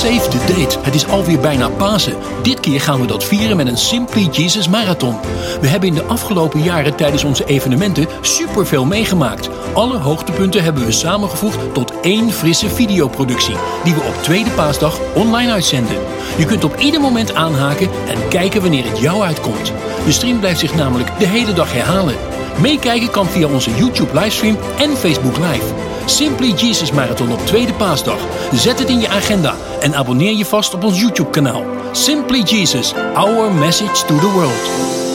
Save the date. Het is alweer bijna Pasen. Dit keer gaan we dat vieren met een Simply Jesus Marathon. We hebben in de afgelopen jaren tijdens onze evenementen superveel meegemaakt. Alle hoogtepunten hebben we samengevoegd tot één frisse videoproductie, die we op tweede paasdag online uitzenden. Je kunt op ieder moment aanhaken en kijken wanneer het jou uitkomt. De stream blijft zich namelijk de hele dag herhalen. Meekijken kan via onze YouTube livestream en Facebook Live. Simply Jesus Marathon op tweede paasdag. Zet het in je agenda en abonneer je vast op ons YouTube kanaal. Simply Jesus, our message to the world.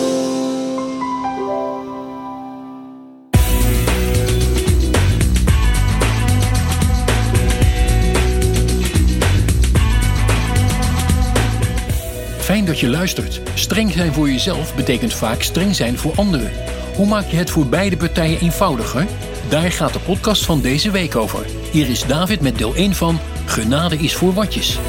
Je luistert. Streng zijn voor jezelf betekent vaak streng zijn voor anderen. Hoe maak je het voor beide partijen eenvoudiger? Daar gaat de podcast van deze week over. Hier is David met deel 1 van Genade is voor watjes.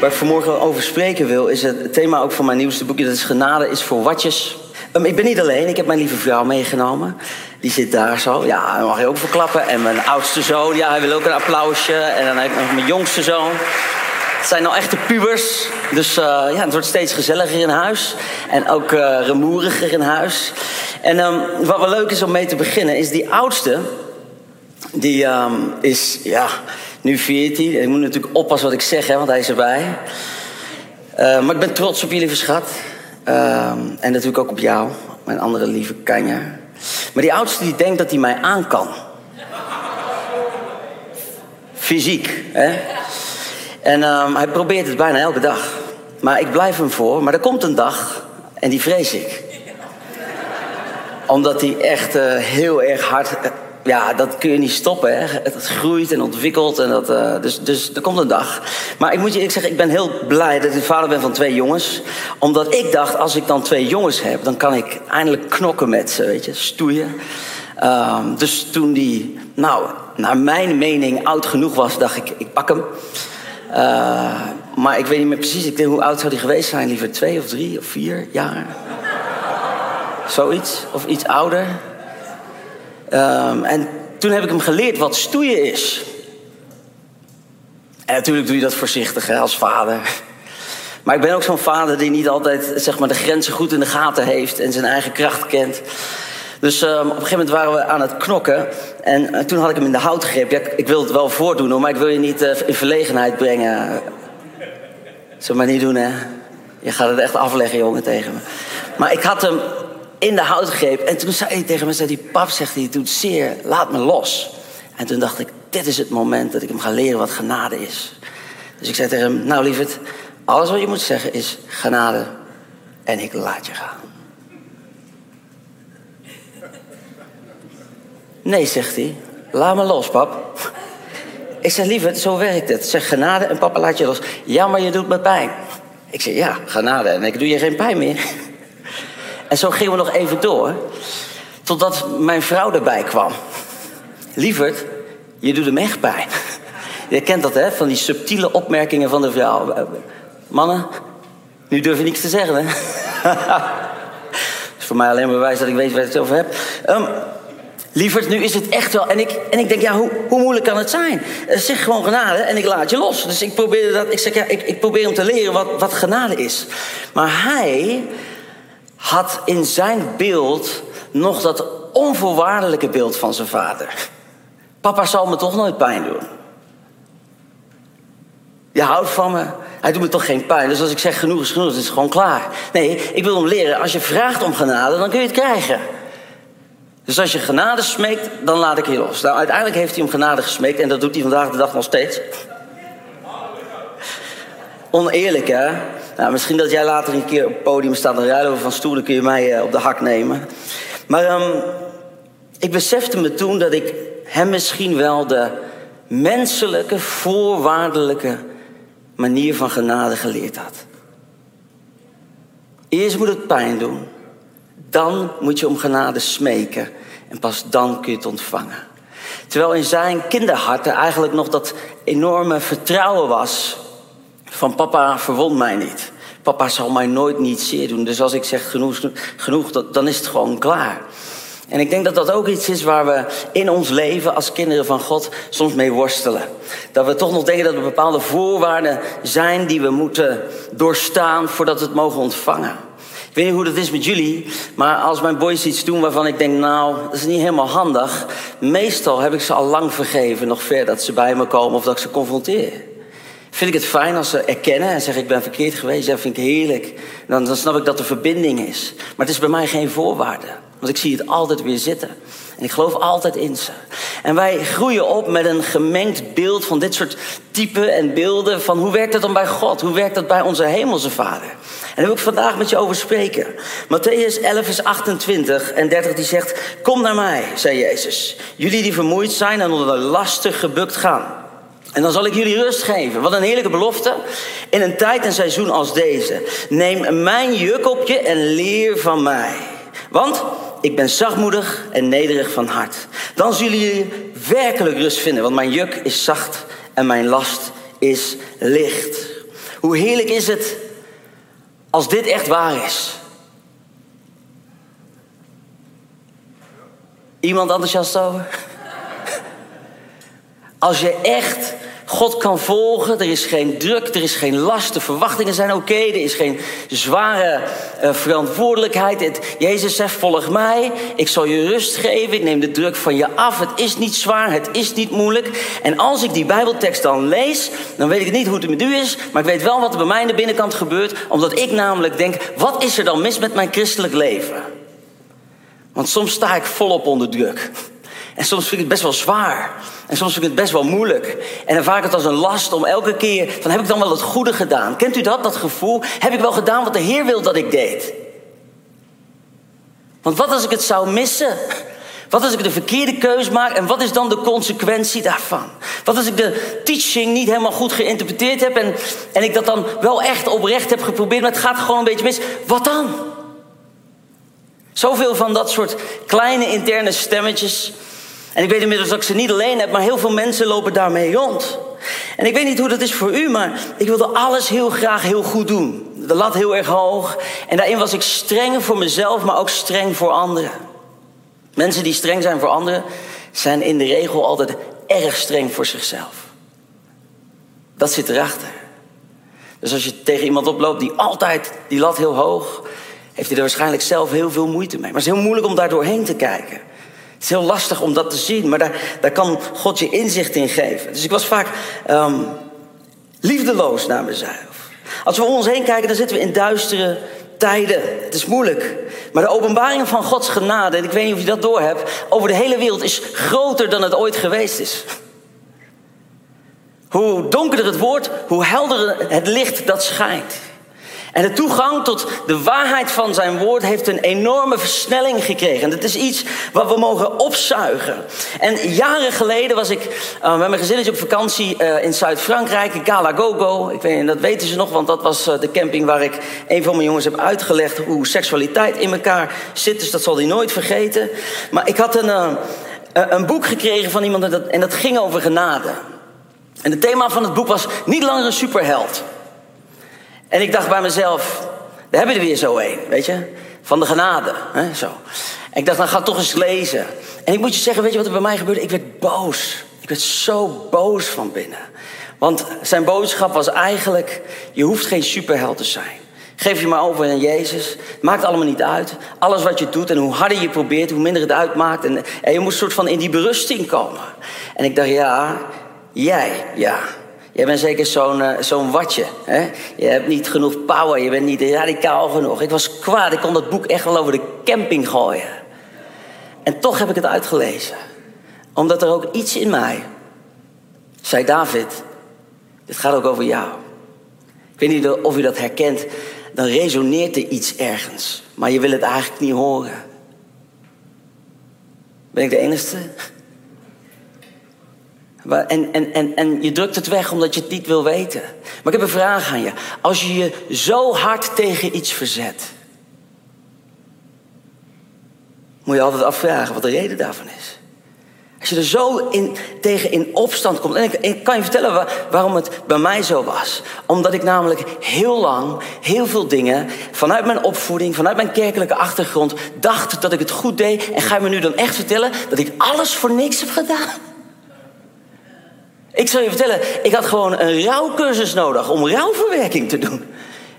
Waar ik vanmorgen over spreken wil, is het thema ook van mijn nieuwste boekje. Dat is Genade is voor watjes. Um, ik ben niet alleen, ik heb mijn lieve vrouw meegenomen. Die zit daar zo. Ja, daar mag je ook verklappen. En mijn oudste zoon, ja, hij wil ook een applausje. En dan heb ik nog mijn jongste zoon. Het zijn nou echte pubers. Dus uh, ja, het wordt steeds gezelliger in huis. En ook uh, rumoeriger in huis. En um, wat wel leuk is om mee te beginnen, is die oudste. Die um, is, ja, nu 14. Ik moet natuurlijk oppassen wat ik zeg, hè, want hij is erbij. Uh, maar ik ben trots op jullie verschat. En natuurlijk ook op jou, mijn andere lieve kanja. Maar die oudste die denkt dat hij mij aan kan. Fysiek, hè? En um, hij probeert het bijna elke dag. Maar ik blijf hem voor. Maar er komt een dag en die vrees ik. Omdat hij echt uh, heel erg hard. Ja, dat kun je niet stoppen. Hè? Het groeit en ontwikkelt. En dat, uh, dus, dus er komt een dag. Maar ik moet je eerlijk zeggen, ik ben heel blij dat ik vader ben van twee jongens. Omdat ik dacht, als ik dan twee jongens heb, dan kan ik eindelijk knokken met ze, weet je, stoeien. Um, dus toen die, nou, naar mijn mening oud genoeg was, dacht ik, ik pak hem. Uh, maar ik weet niet meer precies. Ik denk, hoe oud zou hij geweest zijn? Liever twee of drie of vier jaar? Zoiets. Of iets ouder. Um, en toen heb ik hem geleerd wat stoeien is. En natuurlijk doe je dat voorzichtig hè, als vader. Maar ik ben ook zo'n vader die niet altijd zeg maar, de grenzen goed in de gaten heeft en zijn eigen kracht kent. Dus um, op een gegeven moment waren we aan het knokken. En uh, toen had ik hem in de houtgreep. Ja, ik wil het wel voordoen maar ik wil je niet uh, in verlegenheid brengen. Zullen maar niet doen, hè? Je gaat het echt afleggen, jongen, tegen me. Maar ik had hem in de houtgreep. En toen zei hij tegen me, zei die pap, zegt hij, doet zeer, laat me los. En toen dacht ik, dit is het moment dat ik hem ga leren wat genade is. Dus ik zei tegen hem, nou lieverd, alles wat je moet zeggen is genade. En ik laat je gaan. Nee, zegt hij. Laat me los, pap. Ik zeg, lieverd, zo werkt het. Zeg genade en papa laat je los. Ja, maar je doet me pijn. Ik zeg, ja, genade en ik doe je geen pijn meer. En zo gingen we nog even door. Totdat mijn vrouw erbij kwam. Lieverd, je doet hem echt pijn. Je kent dat, hè? Van die subtiele opmerkingen van de vrouw. Mannen, nu durf je niks te zeggen, hè? Is voor mij alleen maar bewijs dat ik weet waar ik het over heb. Um, nu is het echt wel. En ik, en ik denk, ja, hoe, hoe moeilijk kan het zijn? Zeg gewoon genade en ik laat je los. Dus ik probeerde dat. Ik zeg, ja, ik, ik probeer hem te leren wat, wat genade is. Maar hij had in zijn beeld nog dat onvoorwaardelijke beeld van zijn vader. Papa zal me toch nooit pijn doen. Je houdt van me. Hij doet me toch geen pijn. Dus als ik zeg genoeg is genoeg, het is gewoon klaar. Nee, ik wil hem leren. Als je vraagt om genade, dan kun je het krijgen. Dus als je genade smeekt, dan laat ik je los. Nou, uiteindelijk heeft hij hem genade gesmeekt en dat doet hij vandaag de dag nog steeds. Oneerlijk, hè? Nou, misschien dat jij later een keer op het podium staat en ruilen van stoelen, kun je mij uh, op de hak nemen. Maar um, ik besefte me toen dat ik hem misschien wel de menselijke, voorwaardelijke manier van genade geleerd had. Eerst moet het pijn doen. Dan moet je om genade smeken en pas dan kun je het ontvangen. Terwijl in zijn kinderhart er eigenlijk nog dat enorme vertrouwen was van papa verwond mij niet. Papa zal mij nooit niet zeer doen. Dus als ik zeg genoeg, genoeg dan is het gewoon klaar. En ik denk dat dat ook iets is waar we in ons leven als kinderen van God soms mee worstelen. Dat we toch nog denken dat er bepaalde voorwaarden zijn die we moeten doorstaan voordat we het mogen ontvangen. Ik weet niet hoe dat is met jullie, maar als mijn boys iets doen waarvan ik denk, nou, dat is niet helemaal handig. Meestal heb ik ze al lang vergeven, nog ver dat ze bij me komen of dat ik ze confronteer. Vind ik het fijn als ze erkennen en zeggen: Ik ben verkeerd geweest. Ja, vind ik heerlijk. Dan, dan snap ik dat er verbinding is. Maar het is bij mij geen voorwaarde. Want ik zie het altijd weer zitten. En ik geloof altijd in ze. En wij groeien op met een gemengd beeld van dit soort typen en beelden. Van hoe werkt dat dan bij God? Hoe werkt dat bij onze hemelse Vader? En daar wil ik vandaag met je over spreken. Matthäus 11, vers 28 en 30 die zegt... Kom naar mij, zei Jezus. Jullie die vermoeid zijn en onder de lasten gebukt gaan. En dan zal ik jullie rust geven. Wat een heerlijke belofte. In een tijd en seizoen als deze. Neem mijn juk op je en leer van mij. Want ik ben zachtmoedig en nederig van hart. Dan zullen jullie werkelijk rust vinden. Want mijn juk is zacht en mijn last is licht. Hoe heerlijk is het als dit echt waar is? Iemand enthousiast over? Als je echt God kan volgen, er is geen druk, er is geen last, de verwachtingen zijn oké, er is geen zware uh, verantwoordelijkheid. Het, Jezus zegt: Volg mij, ik zal je rust geven, ik neem de druk van je af. Het is niet zwaar, het is niet moeilijk. En als ik die Bijbeltekst dan lees, dan weet ik niet hoe het met u is, maar ik weet wel wat er bij mij aan de binnenkant gebeurt, omdat ik namelijk denk: wat is er dan mis met mijn christelijk leven? Want soms sta ik volop onder druk. En soms vind ik het best wel zwaar. En soms vind ik het best wel moeilijk. En dan vaak het als een last om elke keer... van heb ik dan wel het goede gedaan? Kent u dat, dat gevoel? Heb ik wel gedaan wat de Heer wil dat ik deed? Want wat als ik het zou missen? Wat als ik de verkeerde keus maak en wat is dan de consequentie daarvan? Wat als ik de teaching niet helemaal goed geïnterpreteerd heb en, en ik dat dan wel echt oprecht heb geprobeerd, maar het gaat gewoon een beetje mis? Wat dan? Zoveel van dat soort kleine interne stemmetjes en ik weet inmiddels dat ik ze niet alleen heb, maar heel veel mensen lopen daarmee rond. En ik weet niet hoe dat is voor u, maar ik wilde alles heel graag heel goed doen. De lat heel erg hoog. En daarin was ik streng voor mezelf, maar ook streng voor anderen. Mensen die streng zijn voor anderen, zijn in de regel altijd erg streng voor zichzelf. Dat zit erachter. Dus als je tegen iemand oploopt die altijd die lat heel hoog, heeft hij er waarschijnlijk zelf heel veel moeite mee. Maar het is heel moeilijk om daar doorheen te kijken. Het is heel lastig om dat te zien, maar daar, daar kan God je inzicht in geven. Dus ik was vaak um, liefdeloos naar mezelf. Als we om ons heen kijken, dan zitten we in duistere tijden. Het is moeilijk. Maar de openbaring van Gods genade, en ik weet niet of je dat doorhebt, over de hele wereld is groter dan het ooit geweest is. Hoe donkerder het wordt, hoe helderder het licht dat schijnt. En de toegang tot de waarheid van zijn woord heeft een enorme versnelling gekregen. En dat is iets wat we mogen opzuigen. En jaren geleden was ik uh, met mijn gezinnetje op vakantie uh, in Zuid-Frankrijk, Galagogo. Ik weet, dat weten ze nog, want dat was uh, de camping waar ik een van mijn jongens heb uitgelegd hoe seksualiteit in elkaar zit. Dus dat zal hij nooit vergeten. Maar ik had een, een boek gekregen van iemand en dat, en dat ging over genade. En het thema van het boek was niet langer een superheld. En ik dacht bij mezelf, daar hebben we er weer zo een, weet je? Van de genade, hè, zo. En ik dacht, dan nou, ga toch eens lezen. En ik moet je zeggen, weet je wat er bij mij gebeurde? Ik werd boos. Ik werd zo boos van binnen. Want zijn boodschap was eigenlijk, je hoeft geen superheld te zijn. Geef je maar over aan Jezus. Maakt allemaal niet uit. Alles wat je doet en hoe harder je probeert, hoe minder het uitmaakt. En, en je moet soort van in die berusting komen. En ik dacht, ja, jij, ja. Jij bent zeker zo'n uh, zo'n watje. Hè? Je hebt niet genoeg power, je bent niet radicaal genoeg. Ik was kwaad, ik kon dat boek echt wel over de camping gooien. En toch heb ik het uitgelezen. Omdat er ook iets in mij, zei David, dit gaat ook over jou. Ik weet niet of u dat herkent, dan resoneert er iets ergens. Maar je wil het eigenlijk niet horen. Ben ik de enige? En, en, en, en je drukt het weg omdat je het niet wil weten. Maar ik heb een vraag aan je. Als je je zo hard tegen iets verzet. moet je altijd afvragen wat de reden daarvan is. Als je er zo in, tegen in opstand komt. En ik, ik kan je vertellen waarom het bij mij zo was. Omdat ik namelijk heel lang, heel veel dingen. vanuit mijn opvoeding, vanuit mijn kerkelijke achtergrond. dacht dat ik het goed deed. En ga je me nu dan echt vertellen dat ik alles voor niks heb gedaan? Ik zal je vertellen, ik had gewoon een rouwcursus nodig om rouwverwerking te doen.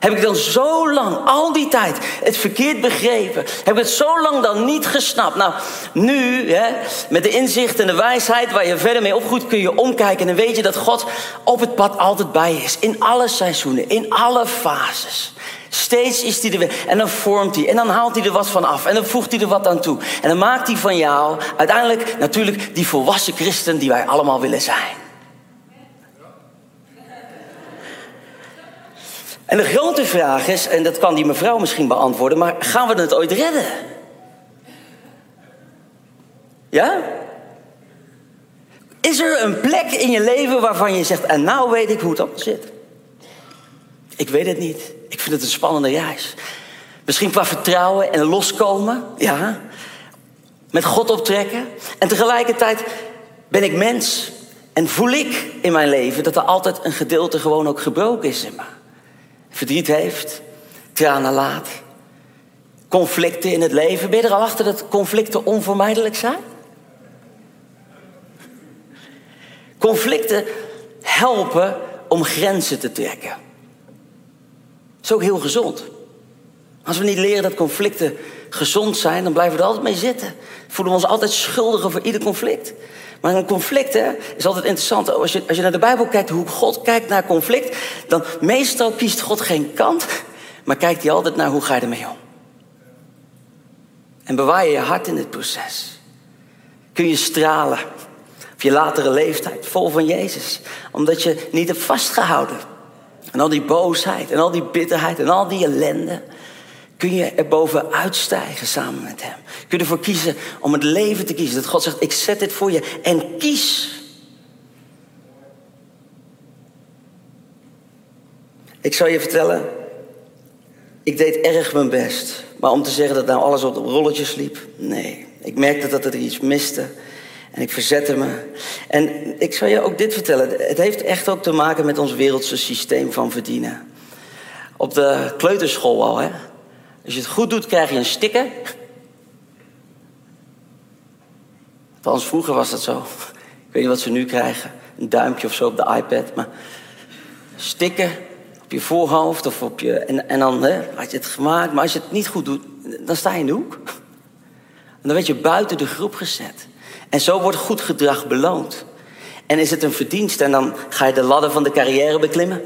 Heb ik dan zo lang, al die tijd, het verkeerd begrepen? Heb ik het zo lang dan niet gesnapt? Nou, nu, hè, met de inzicht en de wijsheid waar je verder mee opgroeit, kun je omkijken en dan weet je dat God op het pad altijd bij je is. In alle seizoenen, in alle fases. Steeds is hij er weer. En dan vormt hij. En dan haalt hij er wat van af. En dan voegt hij er wat aan toe. En dan maakt hij van jou uiteindelijk natuurlijk die volwassen christen die wij allemaal willen zijn. En de grote vraag is, en dat kan die mevrouw misschien beantwoorden, maar gaan we het ooit redden? Ja? Is er een plek in je leven waarvan je zegt, en nou weet ik hoe het allemaal zit? Ik weet het niet. Ik vind het een spannende reis. Misschien qua vertrouwen en loskomen, ja. Met God optrekken. En tegelijkertijd ben ik mens. En voel ik in mijn leven dat er altijd een gedeelte gewoon ook gebroken is in me verdriet heeft, tranen laat, conflicten in het leven. Ben je er al achter dat conflicten onvermijdelijk zijn? Conflicten helpen om grenzen te trekken. Dat is ook heel gezond. Als we niet leren dat conflicten gezond zijn, dan blijven we er altijd mee zitten. Voelen we ons altijd schuldig over ieder conflict. Maar een conflict is altijd interessant. Als je, als je naar de Bijbel kijkt, hoe God kijkt naar conflict, dan meestal kiest God geen kant, maar kijkt hij altijd naar hoe ga je ermee om. En bewaar je je hart in dit proces. Kun je stralen op je latere leeftijd, vol van Jezus, omdat je niet hebt vastgehouden. En al die boosheid en al die bitterheid en al die ellende kun je er bovenuit stijgen samen met Hem. Kun je ervoor kiezen om het leven te kiezen. Dat God zegt, ik zet dit voor je en kies. Ik zal je vertellen, ik deed erg mijn best. Maar om te zeggen dat nou alles op rolletjes liep, nee. Ik merkte dat er iets miste. En ik verzette me. En ik zal je ook dit vertellen. Het heeft echt ook te maken met ons wereldse systeem van verdienen. Op de kleuterschool al, hè. Als je het goed doet, krijg je een sticker. Althans, vroeger was dat zo. Ik weet niet wat ze nu krijgen. Een duimpje of zo op de iPad. Maar stikken op je voorhoofd of op je... En, en dan had je het gemaakt. Maar als je het niet goed doet, dan sta je in de hoek. En dan werd je buiten de groep gezet. En zo wordt goed gedrag beloond. En is het een verdienst en dan ga je de ladder van de carrière beklimmen.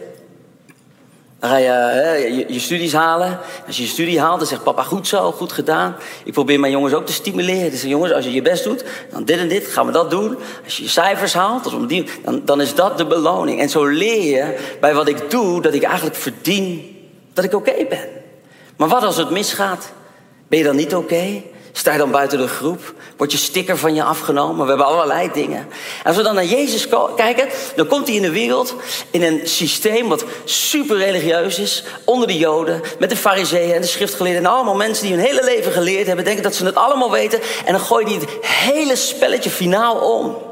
Dan ga je, hè, je, je studies halen. Als je je studie haalt, dan zegt papa goed zo, goed gedaan. Ik probeer mijn jongens ook te stimuleren. Dus jongens, als je je best doet, dan dit en dit, gaan we dat doen. Als je je cijfers haalt, dan, dan is dat de beloning. En zo leer je bij wat ik doe, dat ik eigenlijk verdien dat ik oké ben. Maar wat als het misgaat? Ben je dan niet oké? Sta je dan buiten de groep? Wordt je sticker van je afgenomen? We hebben allerlei dingen. En als we dan naar Jezus kijken, dan komt hij in de wereld in een systeem wat super religieus is, onder de Joden, met de Fariseeën en de schriftgeleerden en allemaal mensen die hun hele leven geleerd hebben, denken dat ze het allemaal weten. En dan gooi je het hele spelletje finaal om.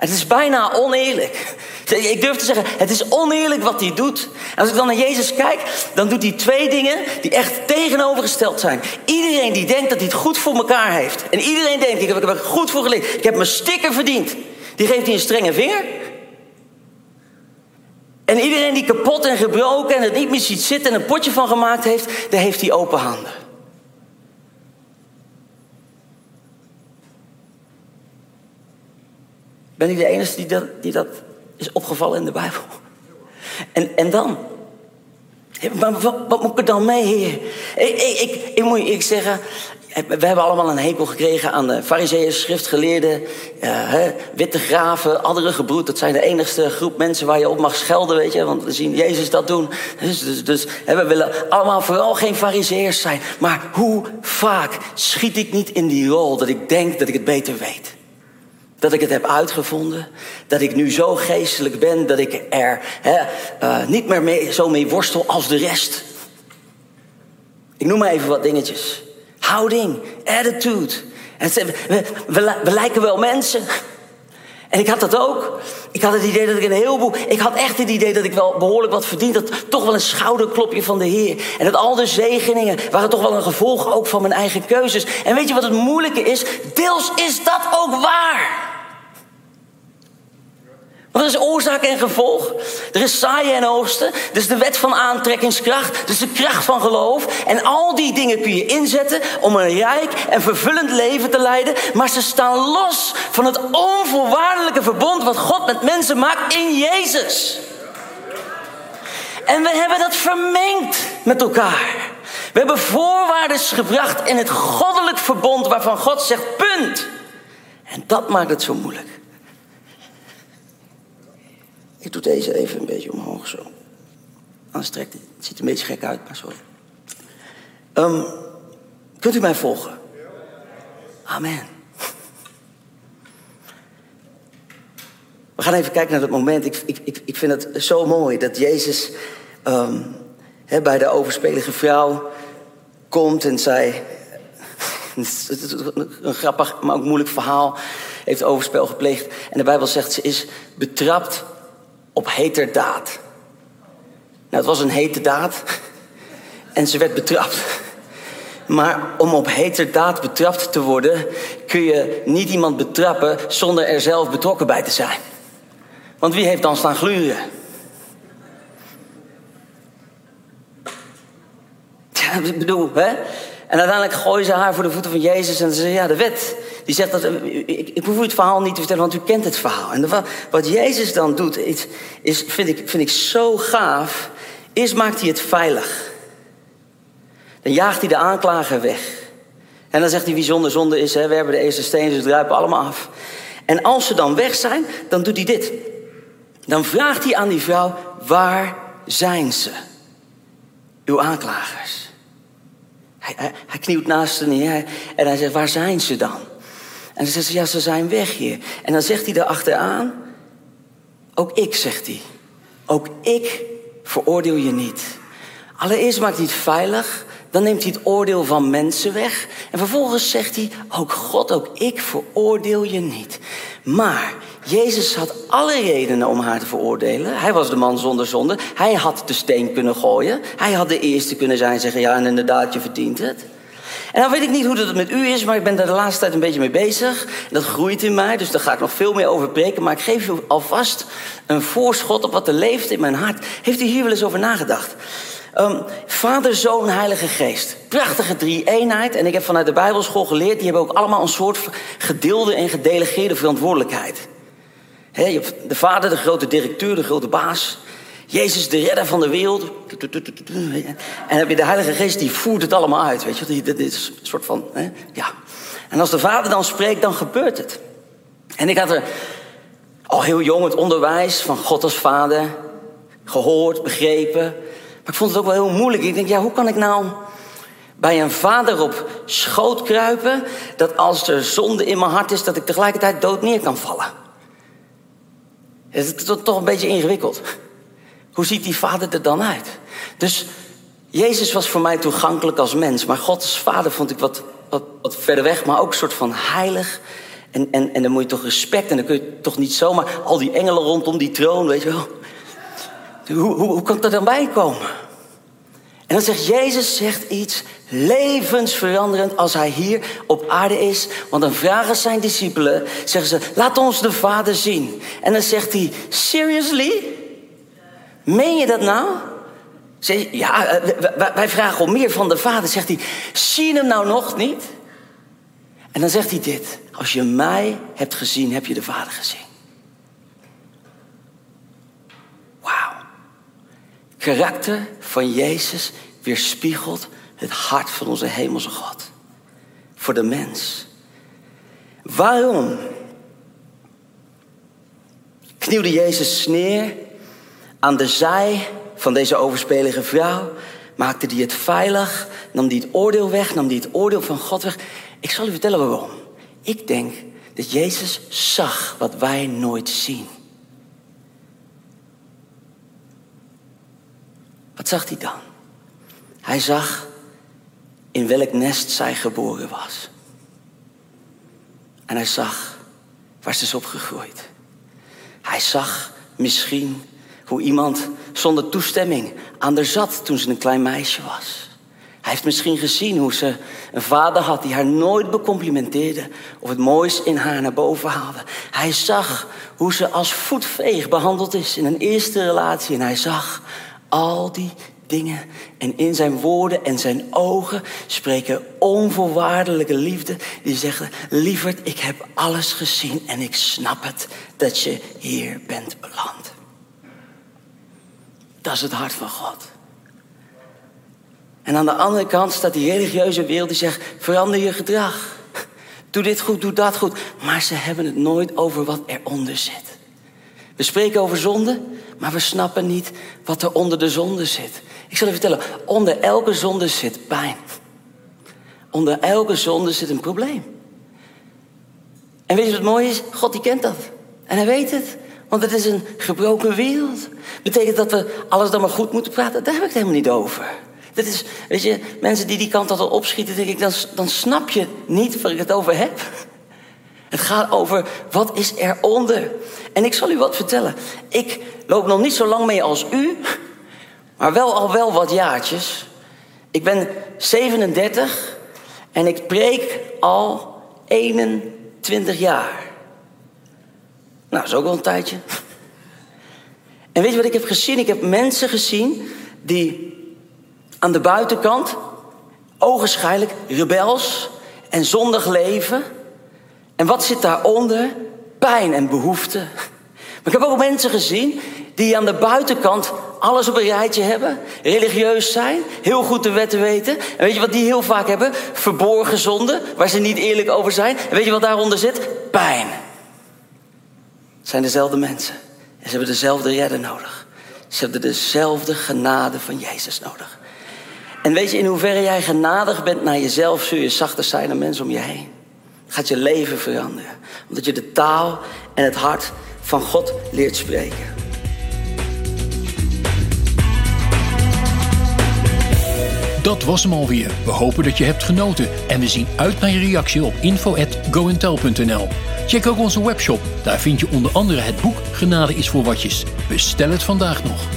Het is bijna oneerlijk. Ik durf te zeggen, het is oneerlijk wat hij doet. En als ik dan naar Jezus kijk, dan doet hij twee dingen die echt tegenovergesteld zijn. Iedereen die denkt dat hij het goed voor elkaar heeft. En iedereen denkt, ik heb er goed voor geleerd. Ik heb mijn sticker verdiend. Die geeft hij een strenge vinger. En iedereen die kapot en gebroken en het niet meer ziet zitten en een potje van gemaakt heeft, daar heeft hij open handen. Ben ik de enige die dat, die dat is opgevallen in de Bijbel? En, en dan? Maar wat, wat moet ik er dan mee, heer? Ik, ik, ik, ik moet je zeggen, we hebben allemaal een hekel gekregen aan de fariseeën, schriftgeleerden, uh, witte graven, andere gebroed. Dat zijn de enigste groep mensen waar je op mag schelden, weet je. Want we zien Jezus dat doen. Dus, dus, dus we willen allemaal vooral geen fariseërs zijn. Maar hoe vaak schiet ik niet in die rol dat ik denk dat ik het beter weet? Dat ik het heb uitgevonden. Dat ik nu zo geestelijk ben dat ik er hè, uh, niet meer mee, zo mee worstel als de rest. Ik noem maar even wat dingetjes. Houding, attitude. We lijken wel mensen. En ik had dat ook. Ik had het idee dat ik een heleboel. Ik had echt het idee dat ik wel behoorlijk wat verdiend had. Toch wel een schouderklopje van de Heer. En dat al de zegeningen waren toch wel een gevolg ook van mijn eigen keuzes. En weet je wat het moeilijke is? Deels is dat ook waar. Want er is oorzaak en gevolg. Er is saaien en oosten. Dus de wet van aantrekkingskracht. Dus de kracht van geloof. En al die dingen kun je inzetten om een rijk en vervullend leven te leiden. Maar ze staan los van het onvoorwaardelijke verbond wat God met mensen maakt in Jezus. En we hebben dat vermengd met elkaar. We hebben voorwaarden gebracht in het goddelijk verbond waarvan God zegt punt. En dat maakt het zo moeilijk. Ik doe deze even een beetje omhoog zo. Anders trekt het. Ziet een beetje gek uit, maar sorry. Um, kunt u mij volgen? Amen. We gaan even kijken naar dat moment. Ik, ik, ik vind het zo mooi dat Jezus um, bij de overspelige vrouw komt en zij. Een grappig, maar ook moeilijk verhaal. Heeft overspel gepleegd. En de Bijbel zegt ze is betrapt op heterdaad. Nou, het was een hete daad en ze werd betrapt. Maar om op heterdaad betrapt te worden, kun je niet iemand betrappen zonder er zelf betrokken bij te zijn. Want wie heeft dan staan gluren? Ja, ik bedoel, hè? En uiteindelijk gooien ze haar voor de voeten van Jezus en ze zeggen, ja, de wet. Die zegt dat, ik, ik hoef u het verhaal niet te vertellen, want u kent het verhaal. En wat Jezus dan doet, is, is, vind, ik, vind ik zo gaaf. Eerst maakt hij het veilig. Dan jaagt hij de aanklager weg. En dan zegt hij wie zonder zonde is, hè, we hebben de eerste stenen, ze druipen allemaal af. En als ze dan weg zijn, dan doet hij dit. Dan vraagt hij aan die vrouw, waar zijn ze? Uw aanklagers. Hij, hij, knielt naast ze neer en hij zegt, waar zijn ze dan? En dan zegt ze, ja, ze zijn weg hier. En dan zegt hij erachteraan, ook ik, zegt hij. Ook ik veroordeel je niet. Allereerst maakt hij het veilig, dan neemt hij het oordeel van mensen weg. En vervolgens zegt hij, ook God, ook ik veroordeel je niet. Maar Jezus had alle redenen om haar te veroordelen. Hij was de man zonder zonde. Hij had de steen kunnen gooien. Hij had de eerste kunnen zijn en zeggen: Ja, en inderdaad, je verdient het. En dan weet ik niet hoe het met u is, maar ik ben daar de laatste tijd een beetje mee bezig. Dat groeit in mij, dus daar ga ik nog veel meer over preken. Maar ik geef u alvast een voorschot op wat er leeft in mijn hart. Heeft u hier wel eens over nagedacht? Um, Vader, Zoon, Heilige Geest. Prachtige drie-eenheid. En ik heb vanuit de Bijbelschool geleerd, die hebben ook allemaal een soort gedeelde en gedelegeerde verantwoordelijkheid. De Vader, de grote directeur, de grote baas. Jezus, de redder van de wereld. En heb je de Heilige Geest, die voert het allemaal uit. Weet je, dit is een soort van, hè? ja. En als de Vader dan spreekt, dan gebeurt het. En ik had er al heel jong het onderwijs van God als Vader gehoord, begrepen. Maar ik vond het ook wel heel moeilijk. Ik denk, ja, hoe kan ik nou bij een vader op schoot kruipen... dat als er zonde in mijn hart is, dat ik tegelijkertijd dood neer kan vallen? Het is toch een beetje ingewikkeld. Hoe ziet die vader er dan uit? Dus Jezus was voor mij toegankelijk als mens, maar Gods vader vond ik wat, wat, wat verder weg, maar ook een soort van heilig. En, en, en dan moet je toch respect en dan kun je toch niet zomaar al die engelen rondom die troon, weet je wel. Hoe, hoe, hoe kan er dan bij komen? En dan zegt Jezus zegt iets levensveranderend als hij hier op aarde is. Want dan vragen zijn discipelen, zeggen ze, laat ons de Vader zien. En dan zegt hij, seriously? Meen je dat nou? Zeg, ja, eh, wij vragen om meer van de Vader. Zegt hij, zie je hem nou nog niet? En dan zegt hij dit, als je mij hebt gezien, heb je de Vader gezien. Wauw. Karakter van Jezus weerspiegelt het hart van onze hemelse God. Voor de mens. Waarom knielde Jezus neer aan de zij van deze overspelige vrouw? Maakte hij het veilig? Nam hij het oordeel weg? Nam hij het oordeel van God weg? Ik zal u vertellen waarom. Ik denk dat Jezus zag wat wij nooit zien. Wat zag hij dan? Hij zag in welk nest zij geboren was. En hij zag waar ze is opgegroeid. Hij zag misschien hoe iemand zonder toestemming aan haar zat toen ze een klein meisje was. Hij heeft misschien gezien hoe ze een vader had die haar nooit becomplimenteerde of het moois in haar naar boven haalde. Hij zag hoe ze als voetveeg behandeld is in een eerste relatie en hij zag al die dingen. En in zijn woorden en zijn ogen spreken onvoorwaardelijke liefde. Die zeggen, lieverd, ik heb alles gezien en ik snap het dat je hier bent beland. Dat is het hart van God. En aan de andere kant staat die religieuze wereld die zegt: verander je gedrag. Doe dit goed, doe dat goed. Maar ze hebben het nooit over wat eronder zit. We spreken over zonde, maar we snappen niet wat er onder de zonde zit. Ik zal je vertellen, onder elke zonde zit pijn. Onder elke zonde zit een probleem. En weet je wat mooi is? God die kent dat. En hij weet het. Want het is een gebroken wereld. Betekent dat we alles dan maar goed moeten praten? Daar heb ik het helemaal niet over. Dat is, weet je, mensen die die kant altijd opschieten, denk ik, dan, dan snap je niet waar ik het over heb. Het gaat over wat is eronder. En ik zal u wat vertellen. Ik loop nog niet zo lang mee als u, maar wel al wel wat jaartjes. Ik ben 37 en ik preek al 21 jaar. Nou, dat is ook wel een tijdje. En weet je wat ik heb gezien? Ik heb mensen gezien die aan de buitenkant ogenschijnlijk rebels en zondig leven. En wat zit daaronder? Pijn en behoefte. Maar ik heb ook mensen gezien die aan de buitenkant alles op een rijtje hebben, religieus zijn, heel goed de wetten weten. En weet je wat die heel vaak hebben? Verborgen zonden, waar ze niet eerlijk over zijn. En weet je wat daaronder zit? Pijn. Zijn dezelfde mensen. En ze hebben dezelfde redder nodig. Ze hebben dezelfde genade van Jezus nodig. En weet je, in hoeverre jij genadig bent naar jezelf, zul je zachter zijn dan mensen om je heen. Gaat je leven veranderen. Omdat je de taal en het hart van God leert spreken. Dat was hem alweer. We hopen dat je hebt genoten en we zien uit naar je reactie op info@goentel.nl. Check ook onze webshop. Daar vind je onder andere het boek Genade is voor watjes. Bestel het vandaag nog.